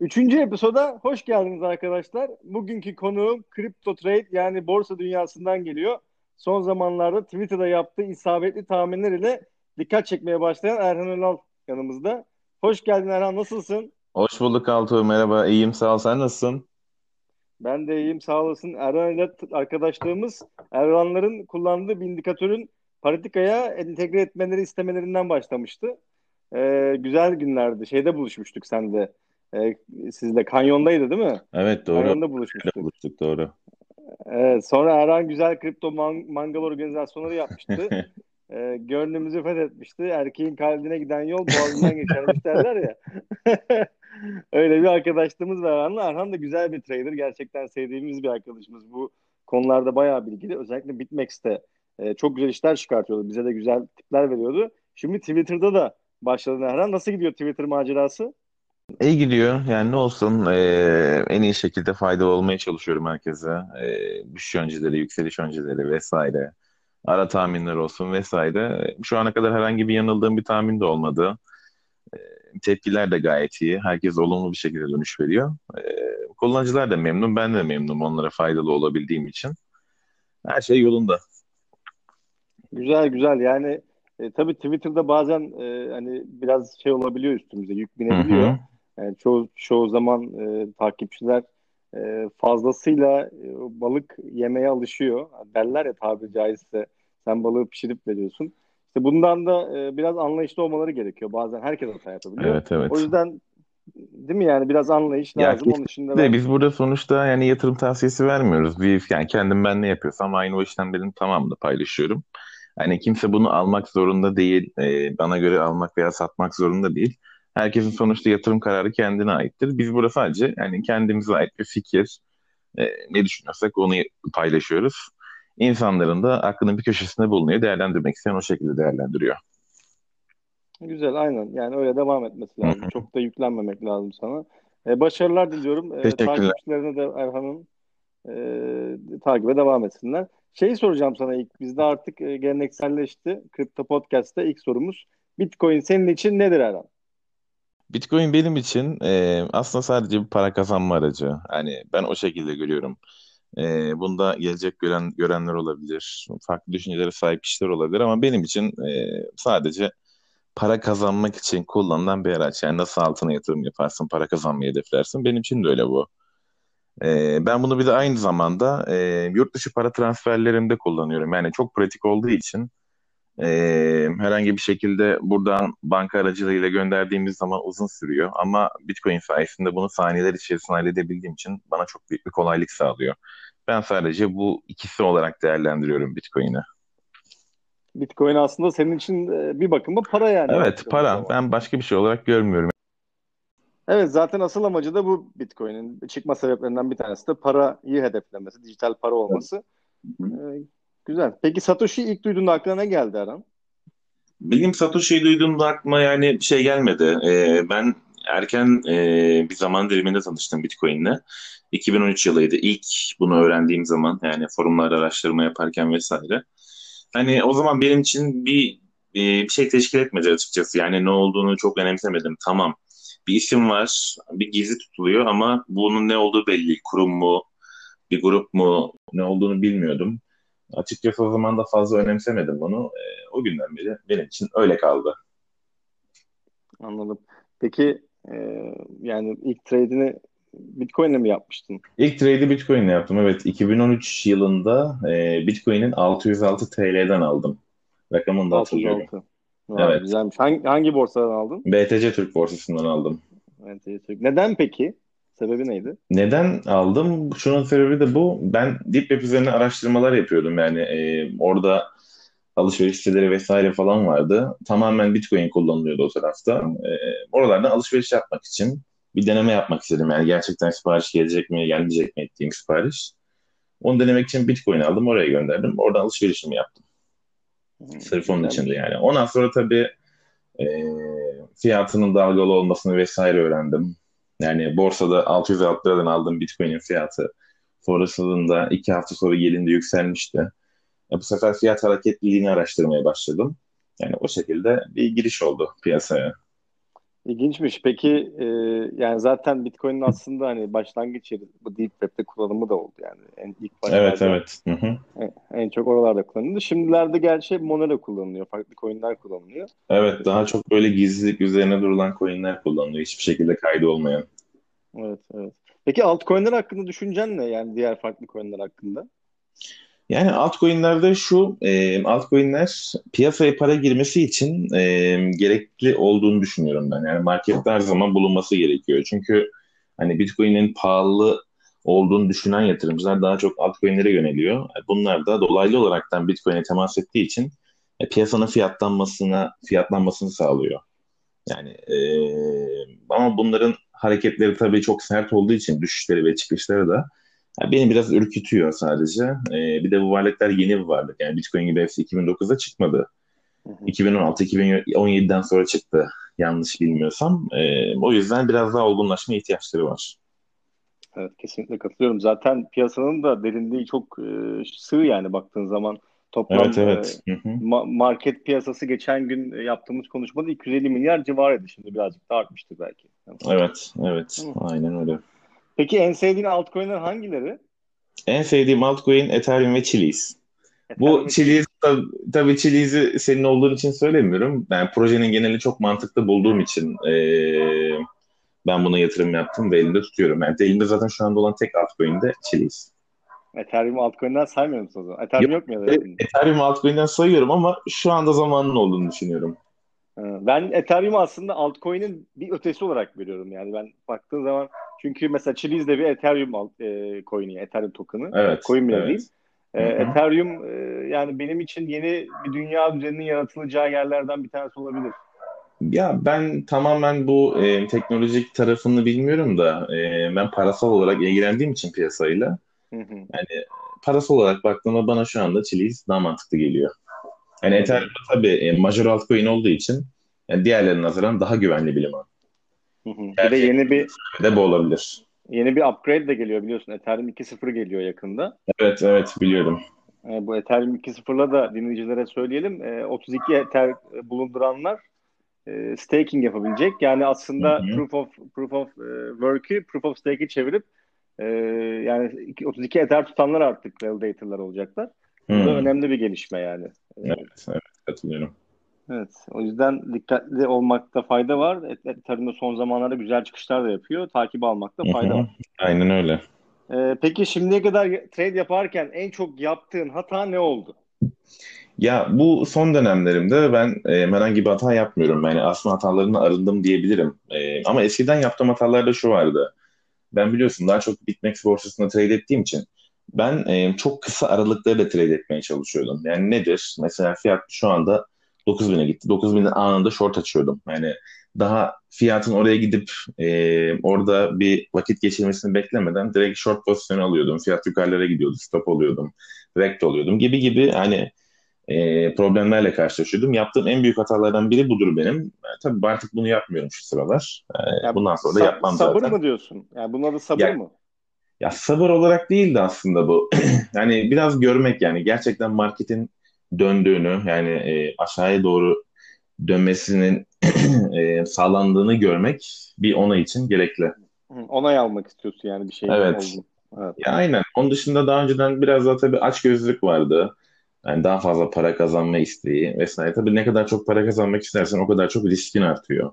Üçüncü episoda hoş geldiniz arkadaşlar. Bugünkü konuğum Crypto Trade yani borsa dünyasından geliyor. Son zamanlarda Twitter'da yaptığı isabetli tahminler ile dikkat çekmeye başlayan Erhan Önal yanımızda. Hoş geldin Erhan, nasılsın? Hoş bulduk Altuğ, merhaba. İyiyim, sağ ol. Sen nasılsın? Ben de iyiyim, sağ olasın. Erhan ile arkadaşlığımız Erhanların kullandığı bir indikatörün politikaya entegre etmeleri istemelerinden başlamıştı. Ee, güzel günlerdi. Şeyde buluşmuştuk sen de. Ee, sizle kanyondaydı değil mi? Evet doğru. Kanyonda buluşmuştuk. Buluştuk doğru. Evet, sonra Erhan güzel kripto man mangal organizasyonları yapmıştı. ee, gönlümüzü fethetmişti. Erkeğin kalbine giden yol boğazından geçermiş derler ya. Öyle bir arkadaşlığımız var Erhan'la. Erhan da güzel bir trader. Gerçekten sevdiğimiz bir arkadaşımız. Bu konularda bayağı bilgili. Özellikle BitMEX'te e, çok güzel işler çıkartıyordu. Bize de güzel tipler veriyordu. Şimdi Twitter'da da başladı Erhan. Nasıl gidiyor Twitter macerası? İyi gidiyor. Yani ne olsun eee, en iyi şekilde faydalı olmaya çalışıyorum herkese. Eee düşüş önceleri, yükseliş önceleri vesaire. Ara tahminler olsun vesaire. Şu ana kadar herhangi bir yanıldığım bir tahmin de olmadı. Tepkiler de gayet iyi. Herkes olumlu bir şekilde dönüş veriyor. Eee, kullanıcılar da memnun, ben de memnunum onlara faydalı olabildiğim için. Her şey yolunda. Güzel güzel yani e, tabii Twitter'da bazen e, hani biraz şey olabiliyor üstümüze yük Hı binebiliyor. hı. Yani çoğu çoğu zaman e, takipçiler e, fazlasıyla e, balık yemeye alışıyor. Derler ya tabiri caizse sen balığı pişirip veriyorsun. İşte bundan da e, biraz anlayışlı olmaları gerekiyor. Bazen herkes hata yapabiliyor. Evet O evet. yüzden değil mi yani biraz anlayış Ya lazım. Onun dışında kesinlikle ben biz burada sonuçta yani yatırım tavsiyesi vermiyoruz. Biz yani kendim ben ne yapıyorsam aynı o işlemlerin tamamını paylaşıyorum. Hani kimse bunu almak zorunda değil. Ee, bana göre almak veya satmak zorunda değil. Herkesin sonuçta yatırım kararı kendine aittir. Biz burada sadece yani kendimize ait bir fikir, e, ne düşünüyorsak onu paylaşıyoruz. İnsanların da aklının bir köşesinde bulunuyor. Değerlendirmek isteyen o şekilde değerlendiriyor. güzel aynen yani öyle devam etmesi lazım. hı. Çok da yüklenmemek lazım sana. E, başarılar diliyorum. E, Teşekkürler. takipçilerine de Erhan'ın e, takibe devam etsinler. Şeyi soracağım sana ilk. Bizde artık e, gelenekselleşti. Kripto Podcast'ta ilk sorumuz. Bitcoin senin için nedir Erhan? Bitcoin benim için e, aslında sadece bir para kazanma aracı. Yani ben o şekilde görüyorum. E, bunda gelecek gören görenler olabilir, farklı düşüncelere sahip kişiler olabilir ama benim için e, sadece para kazanmak için kullanılan bir araç. Yani nasıl altına yatırım yaparsın, para kazanmayı hedeflersin. Benim için de öyle bu. E, ben bunu bir de aynı zamanda e, yurt dışı para transferlerimde kullanıyorum. Yani çok pratik olduğu için e, herhangi bir şekilde buradan banka aracılığıyla gönderdiğimiz zaman uzun sürüyor. Ama Bitcoin sayesinde bunu saniyeler içerisinde halledebildiğim için bana çok büyük bir kolaylık sağlıyor. Ben sadece bu ikisi olarak değerlendiriyorum Bitcoin'i. Bitcoin aslında senin için e, bir bakıma para yani Evet, para. Ben başka bir şey olarak görmüyorum. Evet zaten asıl amacı da bu Bitcoin'in çıkma sebeplerinden bir tanesi de parayı hedeflemesi, dijital para olması. E, güzel. Peki Satoshi ilk duyduğunda aklına ne geldi Erhan? Benim Satoshi'yi duyduğumda aklıma yani bir şey gelmedi. Ee, ben erken e, bir zaman diliminde tanıştım Bitcoin'le. 2013 yılıydı ilk bunu öğrendiğim zaman yani forumlarda araştırma yaparken vesaire. Hani o zaman benim için bir e, bir şey teşkil etmedi açıkçası. Yani ne olduğunu çok önemsemedim. Tamam. Bir isim var, bir gizli tutuluyor ama bunun ne olduğu belli. Kurum mu, bir grup mu, ne olduğunu bilmiyordum. Açıkçası o zaman da fazla önemsemedim bunu. Ee, o günden beri benim için öyle kaldı. Anladım. Peki e, yani ilk trade'ini Bitcoin'le mi yapmıştın? İlk trade'i Bitcoin'le yaptım. Evet, 2013 yılında e, Bitcoin'in 606 TL'den aldım. Rakamını da hatırlıyorum. 606. Vay, Evet. güzelmiş. Hangi, hangi borsadan aldın? BTC Türk borsasından aldım. Evet, evet. Neden peki? Sebebi neydi? Neden aldım? Şunun sebebi de bu. Ben Deep Web üzerine araştırmalar yapıyordum. Yani e, orada alışveriş siteleri vesaire falan vardı. Tamamen Bitcoin kullanılıyordu o tarafta. E, oralardan alışveriş yapmak için bir deneme yapmak istedim. Yani gerçekten sipariş gelecek mi, gelmeyecek mi ettiğim sipariş. Onu denemek için Bitcoin aldım, oraya gönderdim. Oradan alışverişimi yaptım. Hmm, Sırf onun içinde yani. Ondan sonra tabii e, fiyatının dalgalı olmasını vesaire öğrendim. Yani borsada 606 liradan aldığım Bitcoin'in fiyatı sonrasında iki hafta sonra gelinde yükselmişti. E, bu sefer fiyat hareketliliğini araştırmaya başladım. Yani o şekilde bir giriş oldu piyasaya. İlginçmiş. Peki e, yani zaten Bitcoin'in aslında hani başlangıç yeri bu Deep Web'de kullanımı da oldu yani. En ilk Evet evet. Hı hı. en, en çok oralarda kullanıldı. Şimdilerde gerçi Monero kullanılıyor. Farklı coin'ler kullanılıyor. Evet daha çok böyle gizlilik üzerine durulan coin'ler kullanılıyor. Hiçbir şekilde kaydı olmayan. Evet evet. Peki altcoin'ler hakkında düşüncen ne? Yani diğer farklı coin'ler hakkında? Yani altcoin'lerde şu, e, altcoin'ler piyasaya para girmesi için e, gerekli olduğunu düşünüyorum ben. Yani markette her zaman bulunması gerekiyor. Çünkü hani Bitcoin'in pahalı olduğunu düşünen yatırımcılar daha çok altcoin'lere yöneliyor. Bunlar da dolaylı olaraktan Bitcoin'e temas ettiği için e, piyasanın fiyatlanmasına fiyatlanmasını sağlıyor. Yani e, ama bunların hareketleri tabii çok sert olduğu için düşüşleri ve çıkışları da yani beni biraz ürkütüyor sadece. Ee, bir de bu varlıklar yeni bir varlık. Yani Bitcoin gibi hepsi 2009'da çıkmadı. 2016-2017'den sonra çıktı yanlış bilmiyorsam. Ee, o yüzden biraz daha olgunlaşma ihtiyaçları var. Evet kesinlikle katılıyorum. Zaten piyasanın da derinliği çok e, sığ yani baktığın zaman. Toplam evet, evet. E, ma- market piyasası geçen gün yaptığımız konuşmada 250 milyar civarıydı. Şimdi birazcık da artmıştır belki. Evet, evet. Hı. Aynen öyle. Peki en sevdiğin altcoin'ler hangileri? En sevdiğim altcoin Ethereum ve Chiliz. Bu Chiliz tabii, tabii Chiliz'i senin olduğun için söylemiyorum. Ben yani projenin geneli çok mantıklı bulduğum için ee, ben buna yatırım yaptım ve elimde tutuyorum. Yani elimde zaten şu anda olan tek altcoin de Chiliz. Ethereum altcoin'den saymıyor musun o zaman? Ethereum yok, yok mu ya? Ethereum altcoin'den sayıyorum ama şu anda zamanın olduğunu düşünüyorum. Ben Ethereum aslında altcoin'in bir ötesi olarak görüyorum. Yani ben baktığım zaman çünkü mesela Chiliz de bir Ethereum alt, e, coin'i, Ethereum token'ı. Evet. Coin bile evet. değil. E, Ethereum e, yani benim için yeni bir dünya düzeninin yaratılacağı yerlerden bir tanesi olabilir. Ya ben tamamen bu e, teknolojik tarafını bilmiyorum da e, ben parasal olarak ilgilendiğim için piyasayla yani parasal olarak baktığımda bana şu anda Chiliz daha mantıklı geliyor. Yani Ethereum tabii e, major altcoin olduğu için yani diğerlerine nazaran daha güvenli bir liman. Bir de yeni bir de bu olabilir. Yeni bir upgrade de geliyor biliyorsun. Ethereum 2.0 geliyor yakında. Evet evet biliyorum. E, bu Ethereum 2.0'la da dinleyicilere söyleyelim. E, 32 Ether bulunduranlar e, staking yapabilecek. Yani aslında Hı-hı. proof of proof of e, work'ü proof of stake'i çevirip e, yani 32 Ether tutanlar artık validator'lar olacaklar. Bu da önemli bir gelişme yani. Evet, evet katılıyorum. Evet, o yüzden dikkatli olmakta fayda var. Ethereum'da son zamanlarda güzel çıkışlar da yapıyor. Takip almakta fayda var. Aynen öyle. Ee, peki şimdiye kadar trade yaparken en çok yaptığın hata ne oldu? Ya bu son dönemlerimde ben e, herhangi bir hata yapmıyorum. Yani aslında hatalarını arındım diyebilirim. E, ama eskiden yaptığım hatalarda şu vardı. Ben biliyorsun daha çok BitMEX borsasında trade ettiğim için ben e, çok kısa aralıklarla trade etmeye çalışıyordum. Yani nedir? Mesela fiyat şu anda 9000'e gitti. 9000'in anında short açıyordum. Yani daha fiyatın oraya gidip e, orada bir vakit geçirmesini beklemeden direkt short pozisyonu alıyordum. Fiyat yukarılara gidiyordu. Stop oluyordum. Rekt oluyordum gibi gibi hani e, problemlerle karşılaşıyordum. Yaptığım en büyük hatalardan biri budur benim. Yani, tabii artık bunu yapmıyorum şu sıralar. E, yani bundan sonra da yapmam sabır zaten. Sabır mı diyorsun? Yani bunun adı sabır ya, mı? Ya sabır olarak değildi aslında bu. yani biraz görmek yani gerçekten marketin döndüğünü yani e, aşağıya doğru dönmesinin e, sağlandığını görmek bir onay için gerekli. Onay almak istiyorsun yani bir şey. Evet. evet. Ya aynen. Onun dışında daha önceden biraz daha tabii açgözlülük vardı. Yani daha fazla para kazanma isteği vesaire. Tabii ne kadar çok para kazanmak istersen o kadar çok riskin artıyor.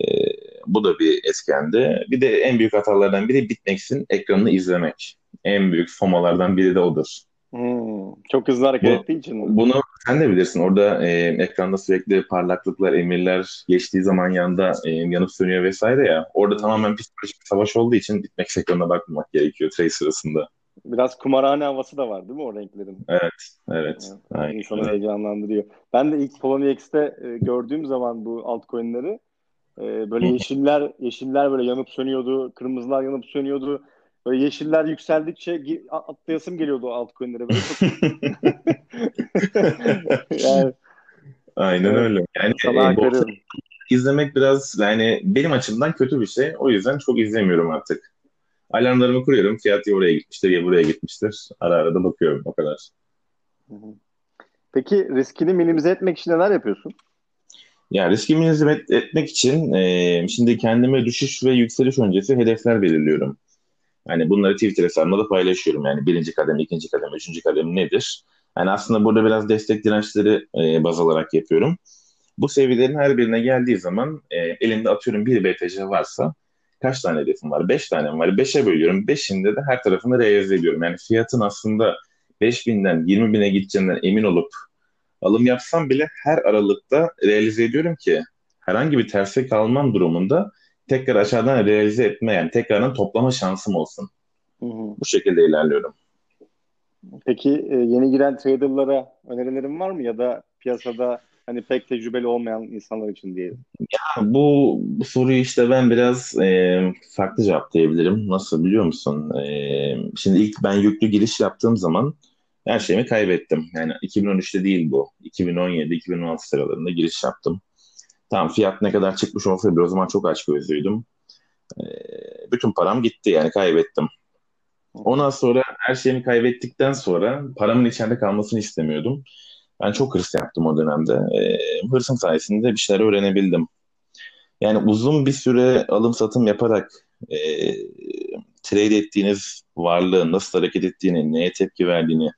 Ee, bu da bir eskendi. Bir de en büyük hatalardan biri BitMEX'in ekranını izlemek. En büyük FOMO'lardan biri de odur. Hmm, çok hızlı hareket Bu, ettiği için. Bunu sen de bilirsin. Orada e, ekranda sürekli parlaklıklar, emirler geçtiği zaman yanda e, yanıp sönüyor vesaire ya. Orada hmm. tamamen psikolojik bir savaş olduğu için bitmek ekranına bakmamak gerekiyor trade sırasında. Biraz kumarhane havası da var değil mi o renklerin? Evet, evet. Yani, Aynen. İnsanı heyecanlandırıyor. Ben de ilk Polonia X'te e, gördüğüm zaman bu altcoin'leri e, böyle yeşiller yeşiller böyle yanıp sönüyordu, kırmızılar yanıp sönüyordu. Böyle yeşiller yükseldikçe atlayasım geliyordu altcoin'lere böyle. Çok... yani, Aynen öyle. Yani e, izlemek biraz yani benim açımdan kötü bir şey. O yüzden çok izlemiyorum artık. Alarmlarımı kuruyorum. Fiyat ya oraya gitmiştir ya buraya gitmiştir. Ara ara da bakıyorum o kadar. Peki riskini minimize etmek için neler yapıyorsun? Ya riski minimize et- etmek için e, şimdi kendime düşüş ve yükseliş öncesi hedefler belirliyorum. Yani bunları Twitter hesabımda da paylaşıyorum. Yani birinci kademe, ikinci kademe, üçüncü kademe nedir? Yani aslında burada biraz destek dirençleri e, baz alarak yapıyorum. Bu seviyelerin her birine geldiği zaman e, elimde atıyorum bir BTC varsa kaç tane hedefim var? Beş tane var? Beşe bölüyorum. Beşinde de her tarafını realize ediyorum. Yani fiyatın aslında 5000'den 20 bine gideceğinden emin olup alım yapsam bile her aralıkta realize ediyorum ki herhangi bir terse kalmam durumunda tekrar aşağıdan realize etme yani tekrardan toplama şansım olsun. Hı hı. Bu şekilde ilerliyorum. Peki e, yeni giren traderlara önerilerin var mı ya da piyasada hani pek tecrübeli olmayan insanlar için diyelim? Bu, bu soruyu işte ben biraz e, farklı cevaplayabilirim. Nasıl biliyor musun? E, şimdi ilk ben yüklü giriş yaptığım zaman her şeyimi kaybettim. Yani 2013'te değil bu. 2017-2016 sıralarında giriş yaptım. Tamam fiyat ne kadar çıkmış olsa bile o zaman çok aç gözlüydüm. E, bütün param gitti yani kaybettim. Ondan sonra her şeyimi kaybettikten sonra paramın içeride kalmasını istemiyordum. Ben çok hırs yaptım o dönemde. E, hırsım sayesinde bir şeyler öğrenebildim. Yani uzun bir süre alım satım yaparak e, trade ettiğiniz varlığın nasıl hareket ettiğini, neye tepki verdiğini,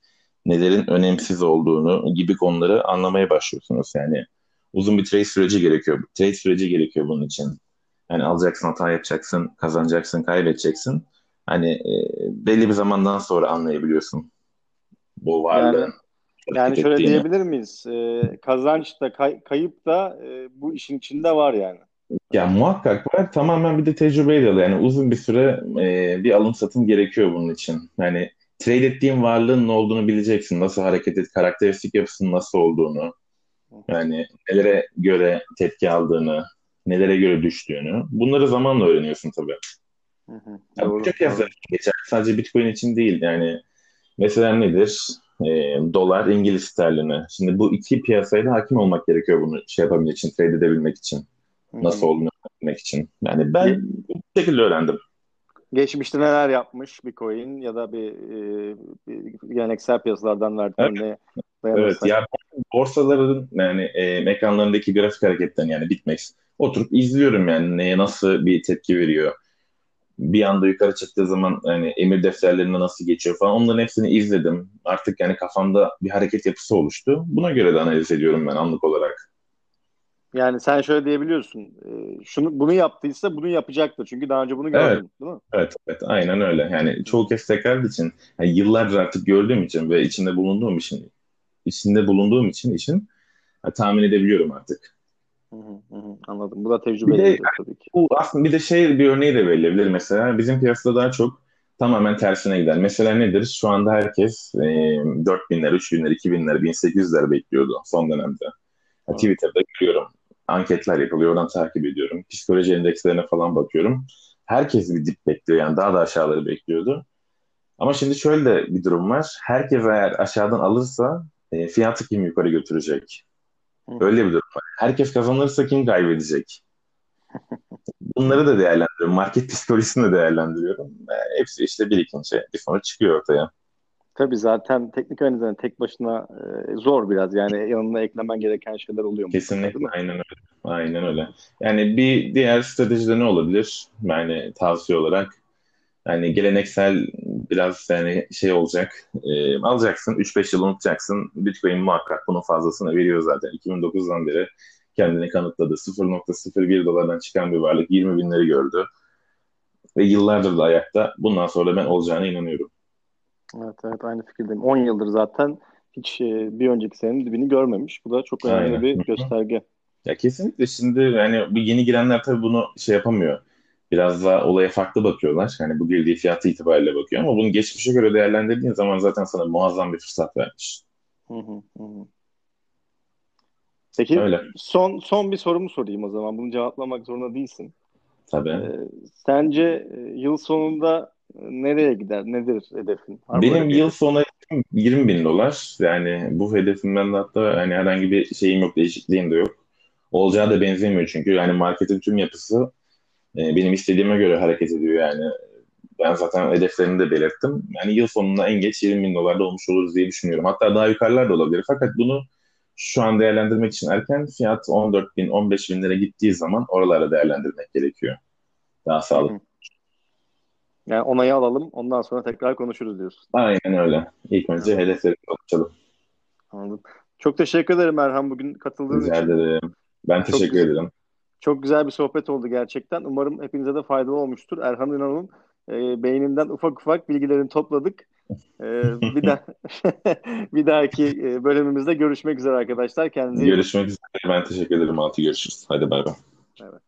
nelerin önemsiz olduğunu gibi konuları anlamaya başlıyorsunuz. Yani uzun bir trade süreci gerekiyor. Trade süreci gerekiyor bunun için. Yani alacaksın, hata yapacaksın, kazanacaksın, kaybedeceksin. Hani e, belli bir zamandan sonra anlayabiliyorsun bu varlığın. Yani, yani şöyle ettiğini. diyebilir miyiz? E, kazanç da kay, kayıp da e, bu işin içinde var yani. Ya muhakkak var. Tamamen bir de tecrübeyle yani uzun bir süre e, bir alım satım gerekiyor bunun için. Yani trade ettiğin varlığın ne olduğunu bileceksin. Nasıl hareket et, karakteristik yapısının nasıl olduğunu. Yani nelere göre tepki aldığını, nelere göre düştüğünü. Bunları zamanla öğreniyorsun tabii. Hı hı, yani çok yazar geçer. Sadece Bitcoin için değil. Yani mesela nedir? E, dolar, İngiliz sterlini. Şimdi bu iki piyasaya da hakim olmak gerekiyor bunu şey yapabilmek için, trade edebilmek için. Nasıl olduğunu öğrenmek için. Yani ben bu şekilde öğrendim. Geçmişte neler yapmış Bitcoin ya da bir, e, bir geleneksel piyasalardan verdiğin evet. ne Evet ya borsaların yani e, ekranlarındaki grafik hareketlerini yani Bitmex oturup izliyorum yani neye nasıl bir tepki veriyor. Bir anda yukarı çıktığı zaman yani emir defterlerine nasıl geçiyor falan onların hepsini izledim. Artık yani kafamda bir hareket yapısı oluştu. Buna göre de analiz ediyorum ben anlık olarak. Yani sen şöyle diyebiliyorsun. E, şunu bunu yaptıysa bunu yapacaktır. Çünkü daha önce bunu gördün, evet. değil mi? Evet, evet, aynen öyle. Yani çoğu kez tekrar için, yani yıllardır artık gördüğüm için ve içinde bulunduğum için, içinde bulunduğum için için yani tahmin edebiliyorum artık. Hı hı, hı. Anladım. Bu da tecrübe tabii ki. Bu aslında bir de şey bir örneği de verilebilir mesela. Bizim piyasada daha çok tamamen tersine gider. Mesela nedir? Şu anda herkes e, 4000'ler, 3000'ler, 2000'ler, 1800'ler bekliyordu son dönemde. Twitter'da görüyorum anketler yapılıyor. Oradan takip ediyorum. Psikoloji endekslerine falan bakıyorum. Herkes bir dip bekliyor. Yani daha da aşağıları bekliyordu. Ama şimdi şöyle de bir durum var. Herkes eğer aşağıdan alırsa e, fiyatı kim yukarı götürecek? Öyle bir durum var. Herkes kazanırsa kim kaybedecek? Bunları da değerlendiriyorum. Market psikolojisini de değerlendiriyorum. E, hepsi işte birikince bir sonuç çıkıyor ortaya. Tabii zaten teknik analizden tek başına e, zor biraz. Yani yanına eklemen gereken şeyler oluyor. Kesinlikle aynen öyle. Aynen öyle. Yani bir diğer stratejide ne olabilir? Yani tavsiye olarak yani geleneksel biraz yani şey olacak. E, alacaksın 3-5 yıl unutacaksın. Bitcoin muhakkak bunun fazlasını veriyor zaten. 2009'dan beri kendini kanıtladı. 0.01 dolardan çıkan bir varlık 20 binleri gördü. Ve yıllardır da ayakta. Bundan sonra ben olacağına inanıyorum. Evet evet aynı fikirdeyim. 10 yıldır zaten hiç e, bir önceki senenin dibini görmemiş. Bu da çok önemli Aynen. bir gösterge. Ya kesinlikle şimdi yani bu yeni girenler tabii bunu şey yapamıyor. Biraz daha olaya farklı bakıyorlar. Yani bu girdiği fiyatı itibariyle bakıyor ama bunu geçmişe göre değerlendirdiğin zaman zaten sana muazzam bir fırsat vermiş. Hı hı hı. Peki Öyle. son son bir sorumu sorayım o zaman. Bunu cevaplamak zorunda değilsin. Tabii. Ee, sence e, yıl sonunda nereye gider? Nedir hedefin? Var Benim yıl sonu 20 bin dolar. Yani bu hedefimden de hatta yani herhangi bir şeyim yok, değişikliğim de yok. Olacağı da benzemiyor çünkü yani marketin tüm yapısı e, benim istediğime göre hareket ediyor yani. Ben zaten hedeflerimi de belirttim. Yani yıl sonunda en geç 20 bin dolarda olmuş oluruz diye düşünüyorum. Hatta daha yukarılar da olabilir. Fakat bunu şu an değerlendirmek için erken fiyat 14 bin 15 bin lira gittiği zaman oralara değerlendirmek gerekiyor. Daha sağlıklı. Yani onayı alalım ondan sonra tekrar konuşuruz diyorsun. Aynen öyle. İlk önce hedefleri konuşalım. Anladım. Çok teşekkür ederim Erhan bugün katıldığın Rica için. ederim. Ben Çok teşekkür güzel. ederim. Çok güzel bir sohbet oldu gerçekten. Umarım hepinize de faydalı olmuştur. Erhan İnan'ın e, beyninden ufak ufak bilgilerini topladık. E, bir daha bir dahaki e, bölümümüzde görüşmek üzere arkadaşlar. Kendinize iyi. Görüşmek üzere. Ben teşekkür ederim. Altı görüşürüz. Hadi bay bay. Evet.